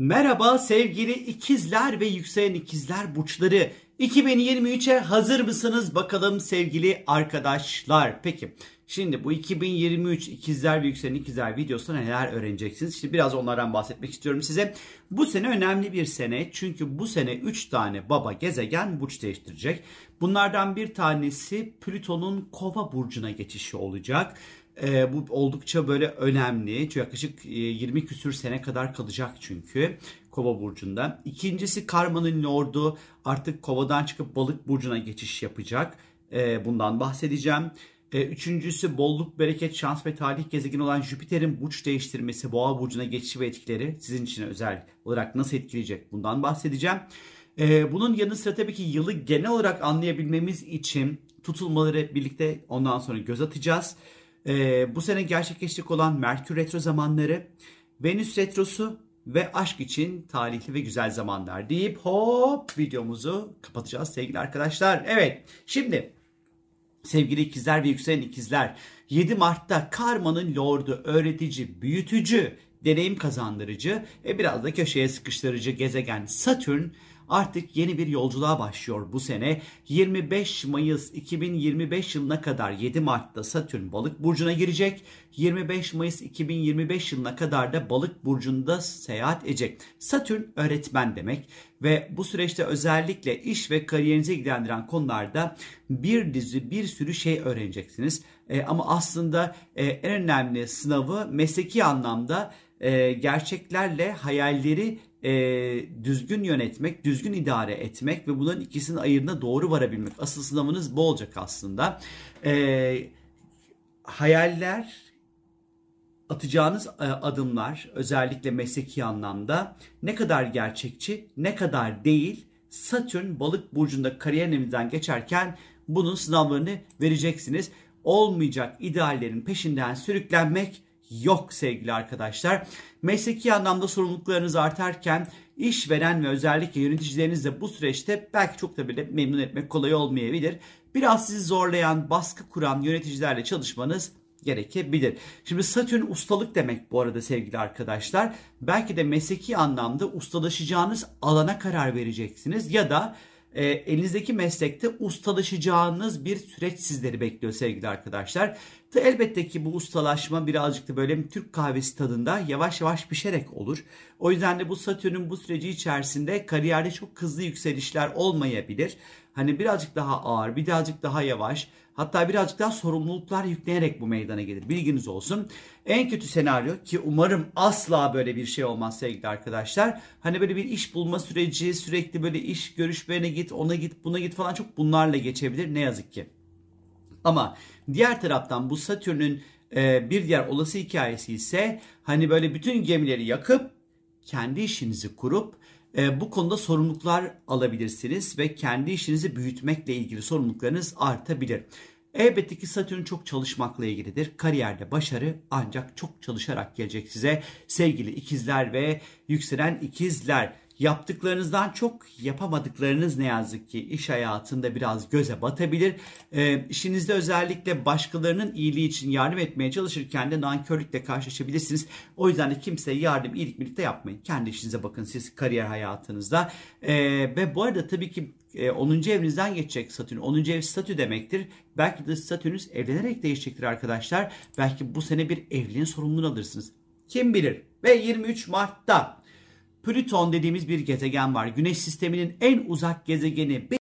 Merhaba sevgili ikizler ve yükselen ikizler burçları. 2023'e hazır mısınız bakalım sevgili arkadaşlar? Peki şimdi bu 2023 ikizler ve yükselen ikizler videosunda neler öğreneceksiniz? Şimdi biraz onlardan bahsetmek istiyorum size. Bu sene önemli bir sene çünkü bu sene 3 tane baba gezegen burç değiştirecek. Bunlardan bir tanesi Plüton'un kova burcuna geçişi olacak. E, bu oldukça böyle önemli. Yaklaşık 20 küsür sene kadar kalacak çünkü Kova burcunda. İkincisi Karma'nın lordu artık Kova'dan çıkıp Balık burcuna geçiş yapacak. E, bundan bahsedeceğim. E, üçüncüsü bolluk, bereket, şans ve talih gezegeni olan Jüpiter'in burç değiştirmesi, Boğa burcuna geçişi ve etkileri sizin için özel olarak nasıl etkileyecek bundan bahsedeceğim. E, bunun yanı sıra tabii ki yılı genel olarak anlayabilmemiz için tutulmaları birlikte ondan sonra göz atacağız. Ee, bu sene gerçekleşecek olan Merkür Retro zamanları, Venüs Retrosu ve aşk için talihli ve güzel zamanlar deyip hop videomuzu kapatacağız sevgili arkadaşlar. Evet şimdi sevgili ikizler ve yükselen ikizler 7 Mart'ta karmanın lordu, öğretici, büyütücü, deneyim kazandırıcı ve biraz da köşeye sıkıştırıcı gezegen Satürn artık yeni bir yolculuğa başlıyor bu sene. 25 Mayıs 2025 yılına kadar 7 Mart'ta Satürn balık burcuna girecek. 25 Mayıs 2025 yılına kadar da balık burcunda seyahat edecek. Satürn öğretmen demek ve bu süreçte özellikle iş ve kariyerinize ilgilendiren konularda bir dizi bir sürü şey öğreneceksiniz. E, ama aslında e, en önemli sınavı mesleki anlamda e, gerçeklerle hayalleri e, düzgün yönetmek, düzgün idare etmek ve bunların ikisinin ayırına doğru varabilmek. Asıl sınavınız bu olacak aslında. E, hayaller, atacağınız e, adımlar özellikle mesleki anlamda ne kadar gerçekçi, ne kadar değil. Satürn balık burcunda kariyer evinizden geçerken bunun sınavlarını vereceksiniz. Olmayacak ideallerin peşinden sürüklenmek yok sevgili arkadaşlar. Mesleki anlamda sorumluluklarınız artarken işveren ve özellikle yöneticileriniz de bu süreçte belki çok da bile memnun etmek kolay olmayabilir. Biraz sizi zorlayan, baskı kuran yöneticilerle çalışmanız gerekebilir. Şimdi Satürn ustalık demek bu arada sevgili arkadaşlar. Belki de mesleki anlamda ustalaşacağınız alana karar vereceksiniz ya da e, elinizdeki meslekte ustalaşacağınız bir süreç sizleri bekliyor sevgili arkadaşlar. Elbette ki bu ustalaşma birazcık da böyle Türk kahvesi tadında yavaş yavaş pişerek olur. O yüzden de bu Satürn'ün bu süreci içerisinde kariyerde çok hızlı yükselişler olmayabilir. Hani birazcık daha ağır, birazcık daha yavaş, hatta birazcık daha sorumluluklar yükleyerek bu meydana gelir. Bilginiz olsun. En kötü senaryo ki umarım asla böyle bir şey olmaz sevgili arkadaşlar. Hani böyle bir iş bulma süreci, sürekli böyle iş görüşmene git, ona git, buna git falan çok bunlarla geçebilir ne yazık ki. Ama diğer taraftan bu Satürn'ün e, bir diğer olası hikayesi ise hani böyle bütün gemileri yakıp kendi işinizi kurup e, bu konuda sorumluluklar alabilirsiniz ve kendi işinizi büyütmekle ilgili sorumluluklarınız artabilir. Elbette ki Satürn çok çalışmakla ilgilidir. Kariyerde başarı ancak çok çalışarak gelecek size sevgili ikizler ve yükselen ikizler yaptıklarınızdan çok yapamadıklarınız ne yazık ki iş hayatında biraz göze batabilir. E, işinizde özellikle başkalarının iyiliği için yardım etmeye çalışırken de nankörlükle karşılaşabilirsiniz. O yüzden de kimseye yardım, iyilik birlikte yapmayın. Kendi işinize bakın siz kariyer hayatınızda. E, ve bu arada tabii ki 10. E, evinizden geçecek Satürn. 10. ev statü demektir. Belki de statünüz evlenerek değişecektir arkadaşlar. Belki bu sene bir evliliğin sorumluluğunu alırsınız. Kim bilir? Ve 23 Mart'ta Plüton dediğimiz bir gezegen var. Güneş sisteminin en uzak gezegeni